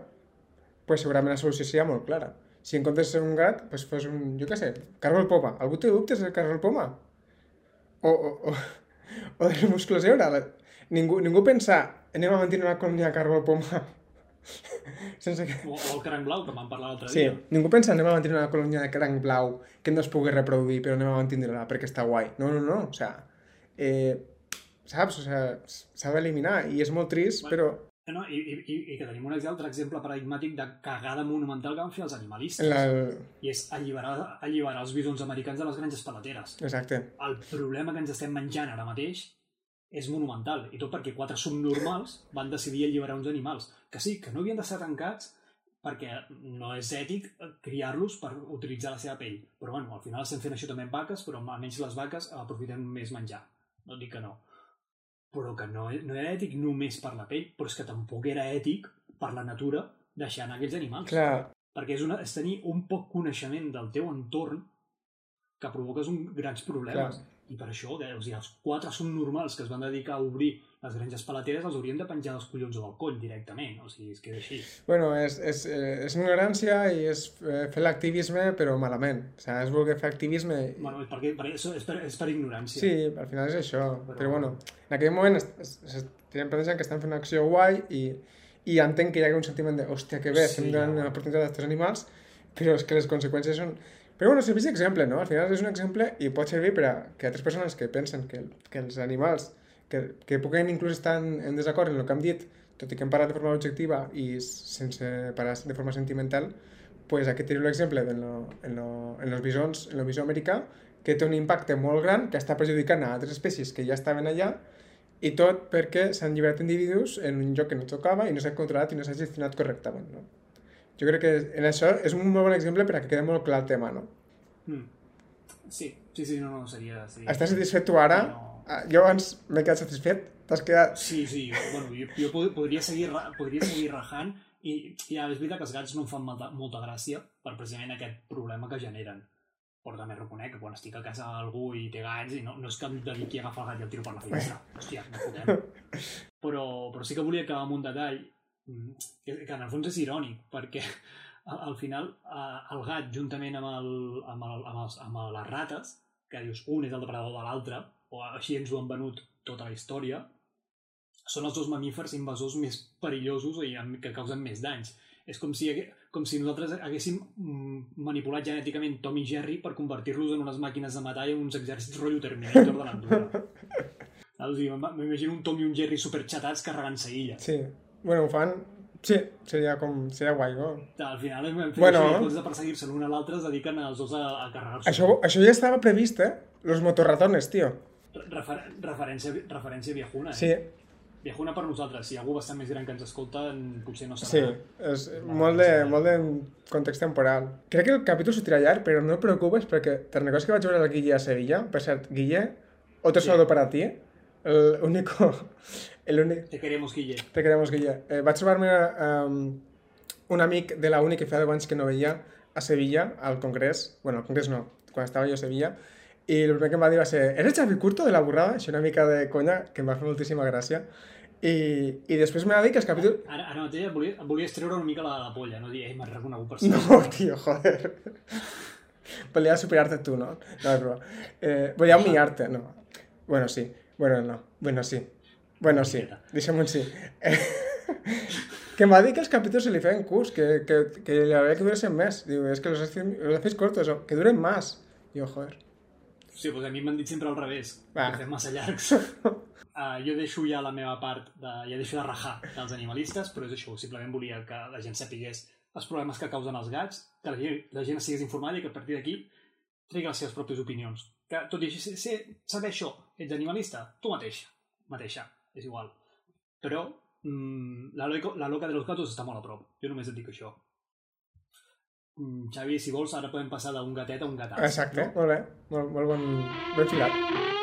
pues segurament la solució seria molt clara. Si en comptes de ser un gat, pues fos un, jo què sé, cargol poma. Algú té dubtes del cargol poma? O, o, o, o del muscloseura? La- Ningú, ningú pensa, anem a mantenir una colònia de cargol poma sense que...
O, o el cranc blau, que vam parlar l'altre
Sí,
dia.
ningú pensa anem a mantenir una colònia de cranc blau que no es pugui reproduir, però anem a mantenir-la perquè està guai. No, no, no, o sea, eh, saps? O sea, s'ha d'eliminar i és molt trist,
Bueno.
però
No, i, i, i que tenim un altre exemple paradigmàtic de cagada monumental que van fer els animalistes.
La...
I és alliberar, alliberar els bisons americans de les granges paleteres.
Exacte.
El problema que ens estem menjant ara mateix és monumental. I tot perquè quatre subnormals van decidir alliberar uns animals. Que sí, que no havien d'estar tancats perquè no és ètic criar-los per utilitzar la seva pell. Però bueno, al final estem fent això també amb vaques, però almenys les vaques aprofitem més menjar. No dic que no però que no, no era ètic només per la pell, però és que tampoc era ètic per la natura deixar anar aquells animals.
Clar.
Perquè és, una, és tenir un poc coneixement del teu entorn que provoques un grans problemes. Clar. I per això, o sigui, els quatre subnormals que es van dedicar a obrir les granges palateres els haurien de penjar dels collons o del coll directament, o sigui, és que és així.
Bueno, és, és, eh, és ignorància i és eh, fer l'activisme però malament, o sigui, és voler fer activisme...
I... Bueno, és, perquè, per, és, per, és per ignorància.
Sí, al final és això, però, però bueno, en aquell moment es, es, es, tenen pensant que estan fent una acció guai i, i entenc que hi ha un sentiment de hòstia, que bé, sí, estem donant ja. oportunitat a aquests animals, però és que les conseqüències són però bueno, serveix d'exemple, no? Al final és un exemple i pot servir per a que altres persones que pensen que, que els animals, que, que puguen inclús estar en, en desacord en el que hem dit, tot i que hem parlat de forma objectiva i sense parar de forma sentimental, pues aquí tenim l'exemple en, lo, en, lo, en los bisons, en el bisó americà, que té un impacte molt gran, que està perjudicant a altres espècies que ja estaven allà, i tot perquè s'han lliberat individus en un lloc que no tocava i no s'ha controlat i no s'ha gestionat correctament. No? Jo crec que en això és un molt bon exemple per a que quede molt clar el tema, no?
Mm. Sí, sí, sí, no, no, seria... seria...
Estàs satisfet tu ara? No. Ah, jo abans m'he quedat satisfet. T'has quedat...
Sí, sí, jo, bueno, jo, jo podria, seguir, podria seguir rajant i ja és veritat que els gats no em fan molta, molta gràcia per precisament aquest problema que generen. Però també reconec que quan estic a casa algú i té gats i no, no és que em dediqui a agafar el gat i el tiro per la finestra. Hòstia, no fotem. Però, però sí que volia acabar amb un detall que, que en el fons és irònic, perquè al final el gat, juntament amb, el, amb, el, amb, els, amb les rates, que dius un és el depredador de l'altre, o així ens ho han venut tota la història, són els dos mamífers invasors més perillosos i que causen més danys. És com si, com si nosaltres haguéssim mm, manipulat genèticament Tom i Jerry per convertir-los en unes màquines de matar i uns exèrcits rotllo Terminator de l'Andorra. M'imagino un Tom i un Jerry superxatats carregant-se illa.
Sí. Bueno, ho fan... Sí, seria com... Seria guai, no?
Al final fet bueno, en de perseguir-se l'un a l'altre, es dediquen els dos a, a carregar-se.
Això, això ja estava previst, eh? Los motorratones, tio.
Refer referència, referència viejuna, eh?
Sí.
Viejuna per nosaltres. Si algú bastant més gran que ens escolta, potser no
sabrà. Sí, és molt de, molt de context temporal. Crec que el capítol sortirà llarg, però no et preocupes perquè te'n recordes que vaig veure el Guille a Sevilla? Per cert, Guille, otro sí. saludo para ti. El único,
Te queremos, Guille.
Te queremos, Guille. Eh, vaig trobar-me um, un amic de la uni que feia 10 anys que no veia a Sevilla, al congrés, bueno, al congrés no, quan estava jo a Sevilla, i el primer que em va dir va ser ¿Eres Xavi Curto de la burrada? Això una mica de conya, que em va fer moltíssima gràcia. I, i després m'ha dit que els capítols...
Ara, ara mateix volia, volies treure una mica la, la polla, no dir, eh, m'has reconegut per ser.
No, tio, joder. volia superar-te tu, no? No, però... Eh, volia humillar-te, no. Bueno, sí. Bueno, no. Bueno, sí. Bueno, sí, deixem-ho sí. que em va dir que els capítols se li feien curs, que, que, que li havia que duressin més. Diu, és que los haces cortos, que duren més. Jo, joder.
Sí, pues a mi m'han dit sempre al revés, Va. que fem massa llargs. uh, jo deixo ja la meva part, de, ja deixo de rajar dels animalistes, però és això, simplement volia que la gent sapigués els problemes que causen els gats, que la gent, la gent estigués informada i que a partir d'aquí tregui les seves pròpies opinions. Que tot i així, saber això, ets animalista, tu mateix, mateixa és igual. Però mm, la, loca, la loca de los gatos està molt a prop. Jo només et dic això. Mm, Xavi, si vols, ara podem passar d'un gatet a un gatat.
Exacte, no? molt bé. Molt, molt bon, ben filat.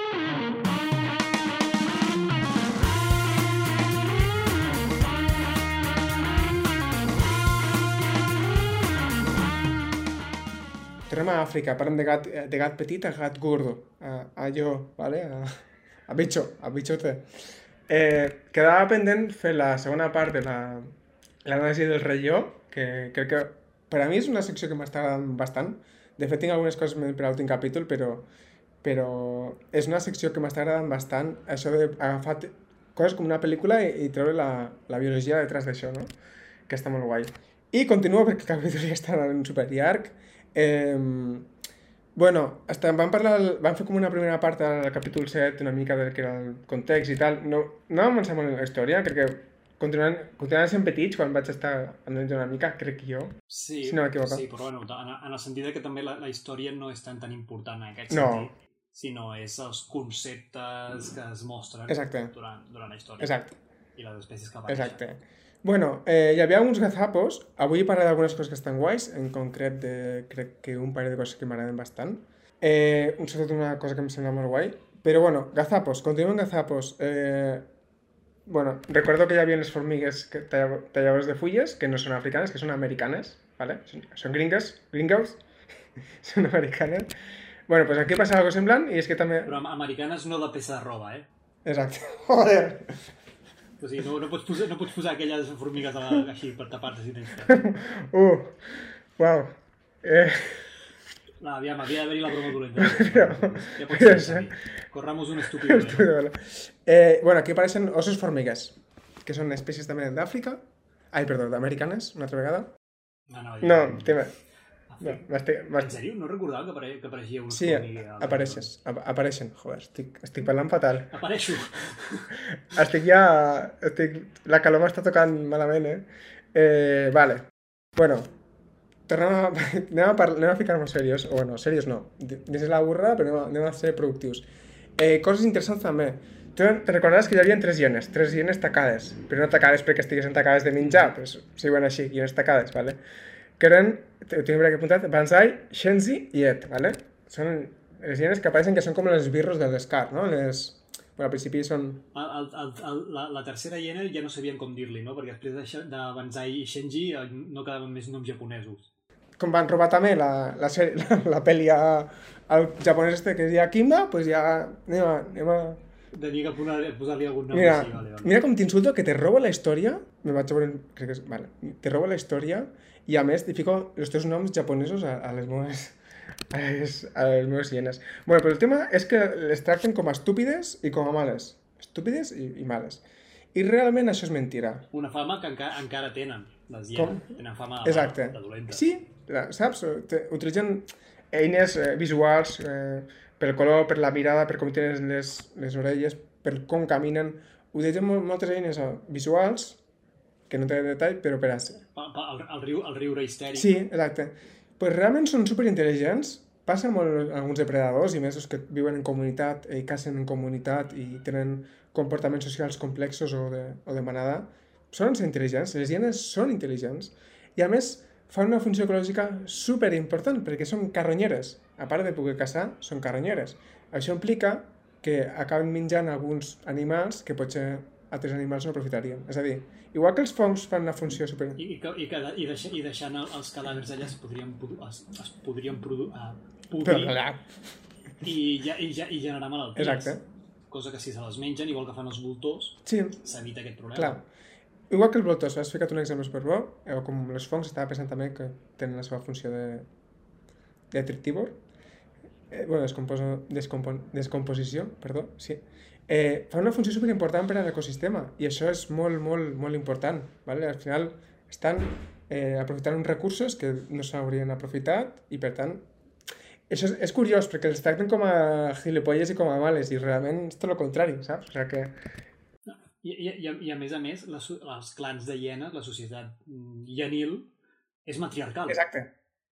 Tornem a Àfrica, parlem de gat, de gat petit a gat gordo, a, a jo, ¿vale? a, a bicho, a bichote. Eh, quedava pendent fer la segona part de l'anàlisi del relló, que crec que per a mi és una secció que m'està agradant bastant. De fet, tinc algunes coses per a l'últim capítol, però, però és una secció que m'està agradant bastant, això d'agafar coses com una pel·lícula i, i treure la, la biologia detrás d'això, no? Que està molt guai. I continuo perquè el capítol ja està en super llarg. Eh, Bueno, hasta van, parlar, van fer com una primera part al capítol 7, una mica del que era el context i tal. No, no avancem en la història, crec que continuant, continuant sent petits, quan vaig estar andant una mica, crec jo.
Sí,
Si no m'equivoco.
sí però bueno, en, en el sentit de que també la, la història no és tan tan important en aquest
No.
sentit, sinó és els conceptes que es mostren
Exacte.
durant, durant la història
Exacte,
i les espècies que apareixen.
exacte. Bueno, eh, hi havia uns gazapos. Avui parlaré d'algunes coses que estan guais, en concret de, crec que un parell de coses que m'agraden bastant. Eh, un sobretot una cosa que em sembla molt guai. Però bueno, gazapos, continuem gazapos. Eh, bueno, recuerdo que hi havia les formigues que talla- talladores de fulles, que no són africanes, que són americanes, ¿vale? Són gringues, gringos, són americanes. Bueno, pues aquí passa algo semblant i és que també...
Però am- americanes no de peça de roba, eh?
Exacte. Joder.
O sigui, no, no, pots posar, no pots posar aquelles formigues a la, així per tapar-te si tens fred.
Uh, wow. Eh,
No, aviam, havia d'haver-hi la broma dolenta. Ja pots ser. Corramos un estúpido.
De bola. eh, bueno, aquí apareixen osos formigues, que són espècies també d'Àfrica. Ai, perdó, d'americanes, una altra vegada.
No, no,
No,
ja-
tema. No.
En sèrio? No recordava que, apare que apareixia una
Sí, apareixes, ap apareixen. Joder, estic, estic parlant fatal.
Apareixo.
Estic ja... Estic... La calor m'està tocant malament, eh? eh? Vale. Bueno, tornem a... Anem a, parlar, anem a ficar-nos serios. O bueno, serios no. Dins de la burra, però anem a, anem a ser productius. Eh, coses interessants també. Tu te recordaràs que hi havia tres hienes, tres hienes tacades, però no tacades perquè estiguessin tacades de menjar, però es diuen així, hienes tacades, ¿vale? Que eren, ho tinc per aquí apuntat, Banzai, Shenzi i Et, ¿vale? Són les que apareixen que són com els birros de l'Scar, no? Les... Bueno, al principi són...
El, el, el, la, la tercera hiena ja no sabien com dir-li, no? Perquè després de, de Banzai i Shenji eh, no quedaven més noms japonesos.
Com van robar també la, la, sèrie, la, la pel·li a, al japonès este que es deia Kimba, pues ja anem a, anem a...
Tenia que posar- posar-li algun nom
Mira,
així, vale, vale.
mira com t'insulto que te robo la història, me vaig a veure, crec que és, vale, te robo la història i a més t'hi fico els teus noms japonesos a, a les meves a les, a les meves hienes. Bueno, però el tema és que les tracten com a estúpides i com a males. Estúpides i, i males. I realment això és mentira.
Una fama que encara, encara tenen, les
Com?
hienes. Tenen fama de,
Exacte.
de dolentes.
Sí, la- saps? Utilitzen eines eh, visuals eh, pel color, per la mirada, per com tenen les, les orelles, per com caminen. Utilitzen mol- moltes eines eh, visuals, que no tenen detall, però per a ser.
Pa, pa, el, el, riu, el riure histèric.
Sí, exacte. Pues realment són superintel·ligents. Passa molt alguns depredadors i més els que viuen en comunitat i cacen en comunitat i tenen comportaments socials complexos o de, o de manada. Són intel·ligents, les hienes són intel·ligents i a més fan una funció ecològica super important perquè són carronyeres. A part de poder caçar, són carronyeres. Això implica que acaben menjant alguns animals que potser altres animals no aprofitarien. És a dir, igual que els fongs fan una funció super...
I, i, i, que, i, deixa, i deixant el, els cadàvers allà es podrien, es, es podrien produ, uh,
Però,
podrir
clar,
i, ja, i, ja, i generar malalties.
Exacte.
Cosa que si se les mengen, igual que fan els voltors,
sí,
s'evita aquest problema.
Clar. Igual que els blotos, has ficat un exemple superbo, o com les fongs, estava pensant també que tenen la seva funció de detrictívor, eh, bueno, descomposo, descompon, descomposició, perdó, sí. Eh, fa una funció superimportant per a l'ecosistema i això és molt, molt, molt important. ¿vale? Al final estan eh, aprofitant uns recursos que no s'haurien aprofitat i per tant això és, és curiós perquè els tracten com a gilipolles i com a males i realment és tot el contrari, saps? O sigui que
I, i, i, a- I a més a més, les, els clans de hienes, la societat mm, hienil, és matriarcal.
Exacte,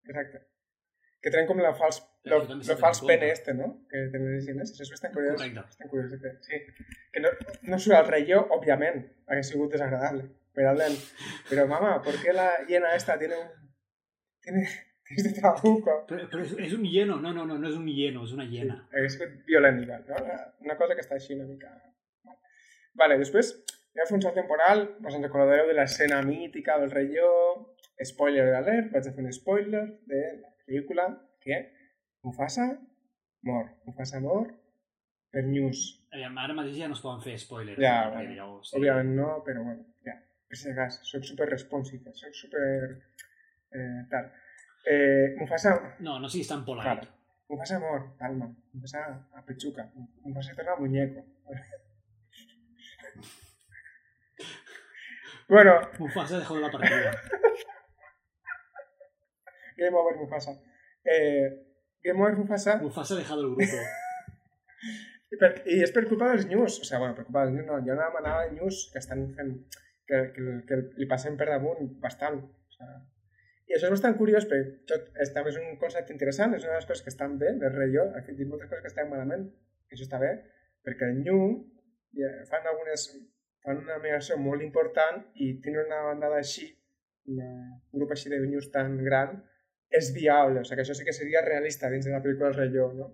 exacte. Que tenen com la fals, lo, lo fals pene este, no? Que tenen les hienes. Això és bastant curiós.
Correcte.
Bastant curiós, de fer, sí. Que no, no surt al rey yo, obviamente. Hauria sigut desagradable. Pero hablan, pero mamá, ¿por qué la hiena esta tiene un... Tiene... Este trabuco?
Però, però és, és un hieno, no, no, no, no és un hieno, és una hiena.
Hauria sigut violent igual, no? Una cosa que està així una mica... Vale, després, anem a fer un salt temporal, us en recordareu de l'escena mítica del yo, spoiler alert, vaig a fer un spoiler de la pel·lícula que Mufasa mor. Mufasa mor per news.
Aviam, ara mateix ja no es poden fer spoilers.
Ja,
sé.
Òbviament no, però bueno, ja. Per si de cas, soc super responsive, soc super... Eh, tal. Eh, Mufasa,
No, no siguis tan polite.
Claro. Mufasa mor, calma. Mufasa a pechuca. Mufasa torna muñeco. bueno,
Mufasa dejó de la partida.
Game Over Mufasa. Eh, Game Over Mufasa
Mufasa ha dejado el grupo.
i, per, i és per culpa dels news. O sigui, bueno, per culpa dels news no. Hi ha una manada de news que estan fent que, que, que li passen per damunt bastant. O sigui, I això és bastant curiós perquè tot, també és un concepte interessant, és una de les coses que estan bé del rei jo, ha fet moltes coses que estan malament, que això està bé, perquè el New fan algunes fan una migració molt important i tenen una bandada així, una, un grup així de news tan gran, és viable, o sigui que això sí que seria realista dins de la pel·lícula del rei no?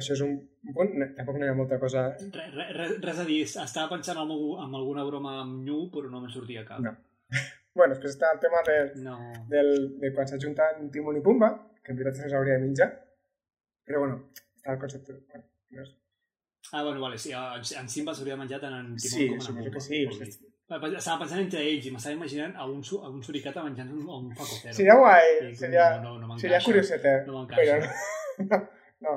això és un punt, tampoc no hi ha molta cosa...
Res, res, res a dir, estava pensant en, en alguna broma amb Nyu, però no me sortia cap.
No. bueno, després està el tema de,
no.
del, de quan s'ajunten Timon i Pumba, que en veritat se'ls hauria de menjar, però bueno, està el concepte... Bueno, no és...
Ah, bueno, vale, sí, en, en Simba s'hauria de menjar tant en Timon
sí,
com en
suposo
Pumba.
que sí.
Estava pensant entre ells i m'estava imaginant a un, a un suricata menjant un, un facocero.
Seria guai,
I
seria,
no, no, no
seria curiosetet,
no
però no, no.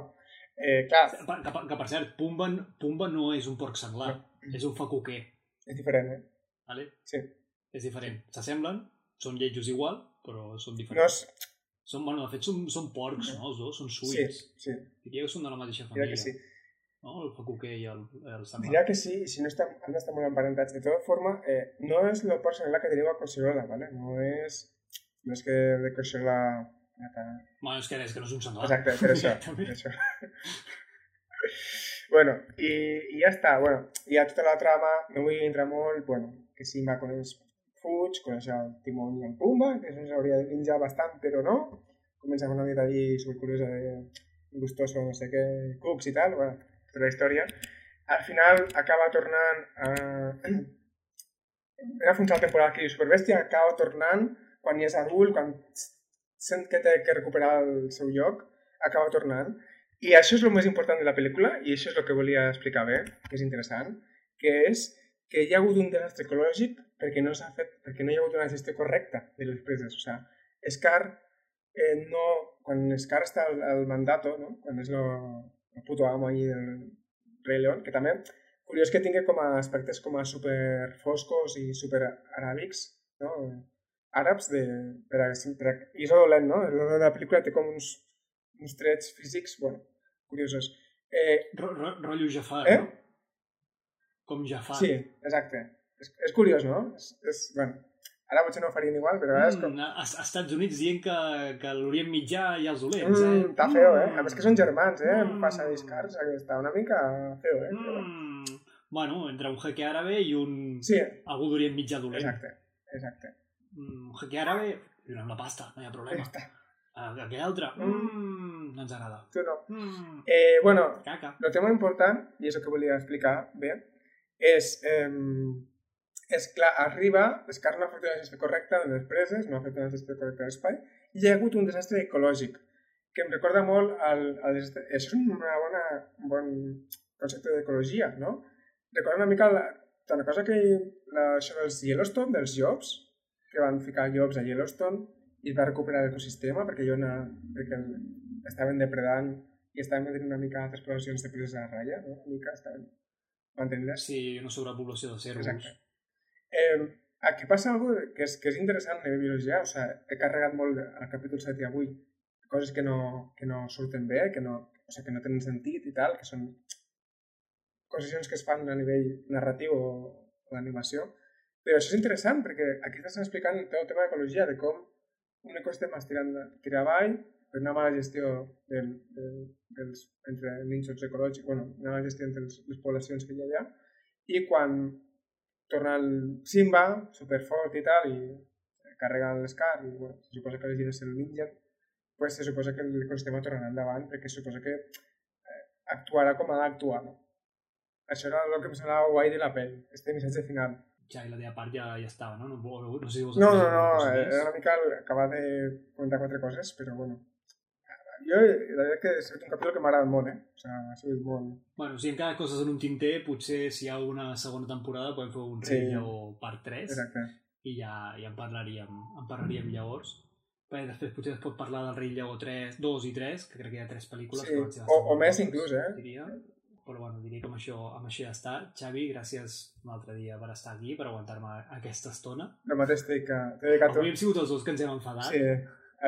Eh, clar,
Que, que, que per cert, Pumba, Pumba no és un porc senglar, és un facoquer.
és diferent, eh?
Vale?
Sí.
És diferent. S'assemblen, són lletjos igual, però són
No
diferents.
és...
Són, bueno, de fet, són, són porcs, no? Els dos són
Sí,
suïts.
sí,
Diria que són de la mateixa
diria
família.
que sí.
No? El facoquer i el, el senglar.
Diria que sí, si no estan, han d'estar molt emparentats. De tota forma, eh, no és porc senglar que teniu a Collserola, ¿vale? No és... No és que de Collserola...
Bueno, és que, és que no és un senglar.
Exacte, per això. per això. bueno, i, i ja està. Bueno, hi ha tota la trama, no vull entrar molt, bueno, que Simba coneix Fuig, coneix el Timon i el Pumba, que això s'hauria de menjar bastant, però no. Comença amb una vida allí supercuriosa de gustoso, no sé què, cucs i tal, bueno, tota la història. Al final acaba tornant a... Era fins a la temporada que Superbèstia acaba tornant quan ja és adult, quan sent que té que recuperar el seu lloc, acaba tornant. I això és el més important de la pel·lícula, i això és el que volia explicar bé, que és interessant, que és que hi ha hagut un desastre ecològic perquè no s'ha fet, perquè no hi ha hagut una gestió correcta de les preses. O sigui, Scar eh, no... Quan Scar està al, al mandato, no? quan és el, el puto amo allí del Rei León, que també curiós que tingui com a aspectes com a super foscos i super aràbics, no? àrabs de, per a, per a, i és dolent, no? La pel·lícula té com uns, uns trets físics, bueno, curiosos. Eh,
Ro, ro, rotllo Jafar,
Eh?
no? Com Jafar.
sí, exacte. És, és curiós, no? És, és, bueno, ara potser no ho farien igual, però ara és com...
Mm, a, a Estats Units dient que, que l'Orient Mitjà hi ha els dolents, eh?
Mm, està feo, eh? A més que són germans, eh?
Mm.
Mm. Passa discars, està una mica feo, eh?
Mm, bueno, entre un jeque àrabe i un...
Sí,
algú d'Orient Mitjà dolent.
exacte, exacte.
Mm, un jeque àrabe, donem la pasta, no hi ha problema.
està.
Uh, aquell altre, mm, no ens agrada.
Tu no.
Mm,
Eh, bueno,
caca.
el tema important, i és el que volia explicar bé, és, eh, és clar, arriba, Descartes no ha fet una gestió correcta de les preses, no ha fet una gestió correcta de l'espai, i hi ha hagut un desastre ecològic, que em recorda molt al, al. Això és una bona, un bon concepte d'ecologia, no? Recorda una mica la, una cosa que la, això dels Yellowstone, dels llops, que van ficar llops a Yellowstone i es va recuperar l'ecosistema perquè, ha una, perquè estaven depredant i estaven tenint una mica altres poblacions de preses a la ratlla, no? una mica estaven mantenint-les.
Sí, una sobrepoblació de cérvols.
Exacte. Eh, aquí passa algo que és, que és interessant en biologia, o sigui, he carregat molt al capítol 7 i avui coses que no, que no surten bé, que no, o sigui, que no tenen sentit i tal, que són concessions que es fan a nivell narratiu o, o d'animació, però això és interessant perquè aquí estàs explicant el tema d'ecologia, de com un ecosistema es tira, tira avall per una mala gestió del, del, dels, entre nínxols ecològics, bueno, una mala gestió entre les, les poblacions que hi ha allà, i quan torna el Simba, superfort i tal, i carrega l'escar, i bueno, se suposa que les gires se'l mengen, pues se suposa que l'ecosistema tornarà endavant perquè se suposa que eh, actuarà com ha d'actuar. No? Això era el que em semblava guai de la pel·li, este missatge final.
Ja, i la teva part ja, ja estava, no? No, no, no sé si vols
No, no, no,
cosa
eh, era una mica el- acabar de comentar quatre coses, però bueno. Jo, la veritat que ha sigut un capítol que m'ha agradat molt, eh? O sigui, ha sigut molt...
Bueno, si encara coses en un tinter, potser si hi ha alguna segona temporada podem fer un
Sí.
Lleó part 3
Exacte.
i ja, ja en parlaríem, en parlaríem llavors. Perquè després potser es pot parlar del Rei Lleó 3, 2 i 3, que crec que hi ha tres pel·lícules.
Sí,
que
o- o més inclús, eh?
Diria. Però bueno, diria que amb això, amb això ja està. Xavi, gràcies un altre dia per estar aquí, per aguantar-me aquesta estona.
El mateix t'he dedicat
Avui hem sigut els dos que ens hem enfadat.
Sí,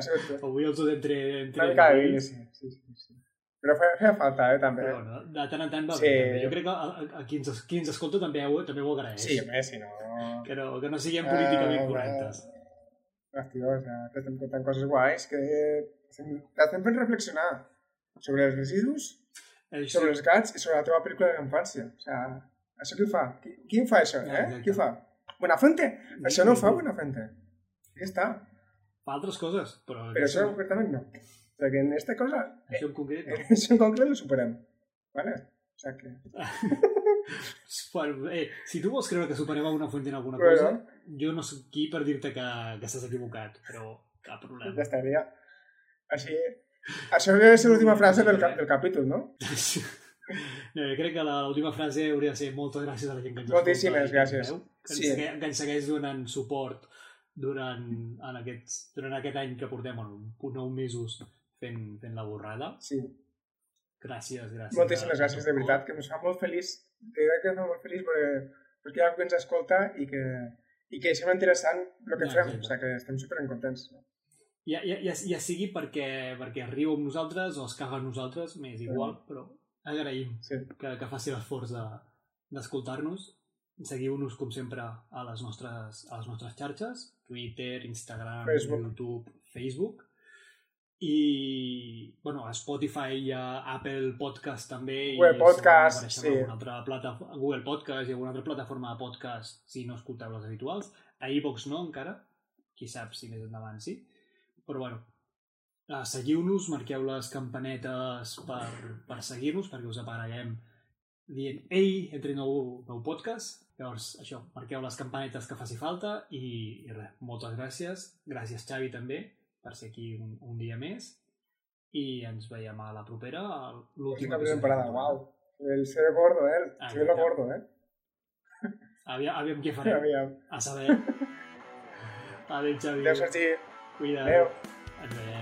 sigut
Avui els dos entre... entre
una mica de sí. sí, sí, sí. Però feia, feia falta, eh, també.
Però bueno, de tant en tant va
Sí.
bé. també. Jo crec que a, a, a qui, ens, qui ens escolta també ho, també ho agraeix.
Sí, home, si no...
Que no, que no siguem políticament
Ah,
correctes.
Hòstia, o sea, t'estem contant coses guais que t'estem fent reflexionar sobre els residus,
Això,
sobre els gats i sobre la teva pel·lícula de. O sea, això qui ho fa? Qui, qui ho fa, això,
Ja,
eh?
exacte.
Qui ho fa? Buenafuente? Això no ho fa Buenafuente. Ja està.
Fa altres coses, però...
Però això concretament no. Perquè en esta cosa,
això en concret no.
això en concret ho superem. Vale? O sea que...
Bueno, eh, si tu vols creure que superem alguna font en alguna
Bueno.
cosa, jo no soc qui per dir-te que, que estàs equivocat, però cap problema.
Ja estaria. Així... Això deu ser l'última frase del, cap, del capítol, no?
No, jo crec que l'última frase hauria de ser moltes gràcies a la gent que ens
Moltíssimes
escolta ens
gràcies.
Que, ens
Sí.
que ens segueix donant suport durant, en aquests, durant aquest any que portem, bueno, nou mesos fent, fent la borrada.
Sí.
Gràcies, gràcies.
Moltíssimes gràcies, de veritat, que ens fa molt feliç. De veritat que fa molt feliç perquè, perquè hi ha algú que ens escolta i que, i que sembla interessant el que
Ja,
fem.
exacte.
O sigui que estem super contents.
Ja, ja, ja, ja sigui perquè, perquè riu amb nosaltres o es caga amb nosaltres, m'és igual, però agraïm
Sí.
que, que faci l'esforç de- d'escoltar-nos. Seguiu-nos, com sempre, a les nostres, a les nostres xarxes, Twitter, Instagram,
Facebook.
YouTube, Facebook. I, bueno, a Spotify i a Apple Podcast també.
Google
i
Podcast, sí.
altra plataforma, Google Podcast i alguna altra plataforma de podcast si no escolteu les habituals. A iVox no, encara. Qui sap si més endavant sí. Però bueno, uh, seguiu-nos, marqueu les campanetes per, per seguir-nos, perquè us apareguem dient ei, entri nou, nou podcast. Llavors, això, marqueu les campanetes que faci falta i, i res, moltes gràcies. Gràcies, Xavi, també, per ser aquí un, un dia més. I ens veiem a la propera, a l'últim episodi
temporada, wow. El ser gordo, eh?
Ah,
Se ve lo
ja.
gordo, eh?
Aviam, aviam què farem.
Aviam.
A saber. Adéu, Xavi.
Adéu, Sergi.
Cuida't.
Adéu.
Ens veiem.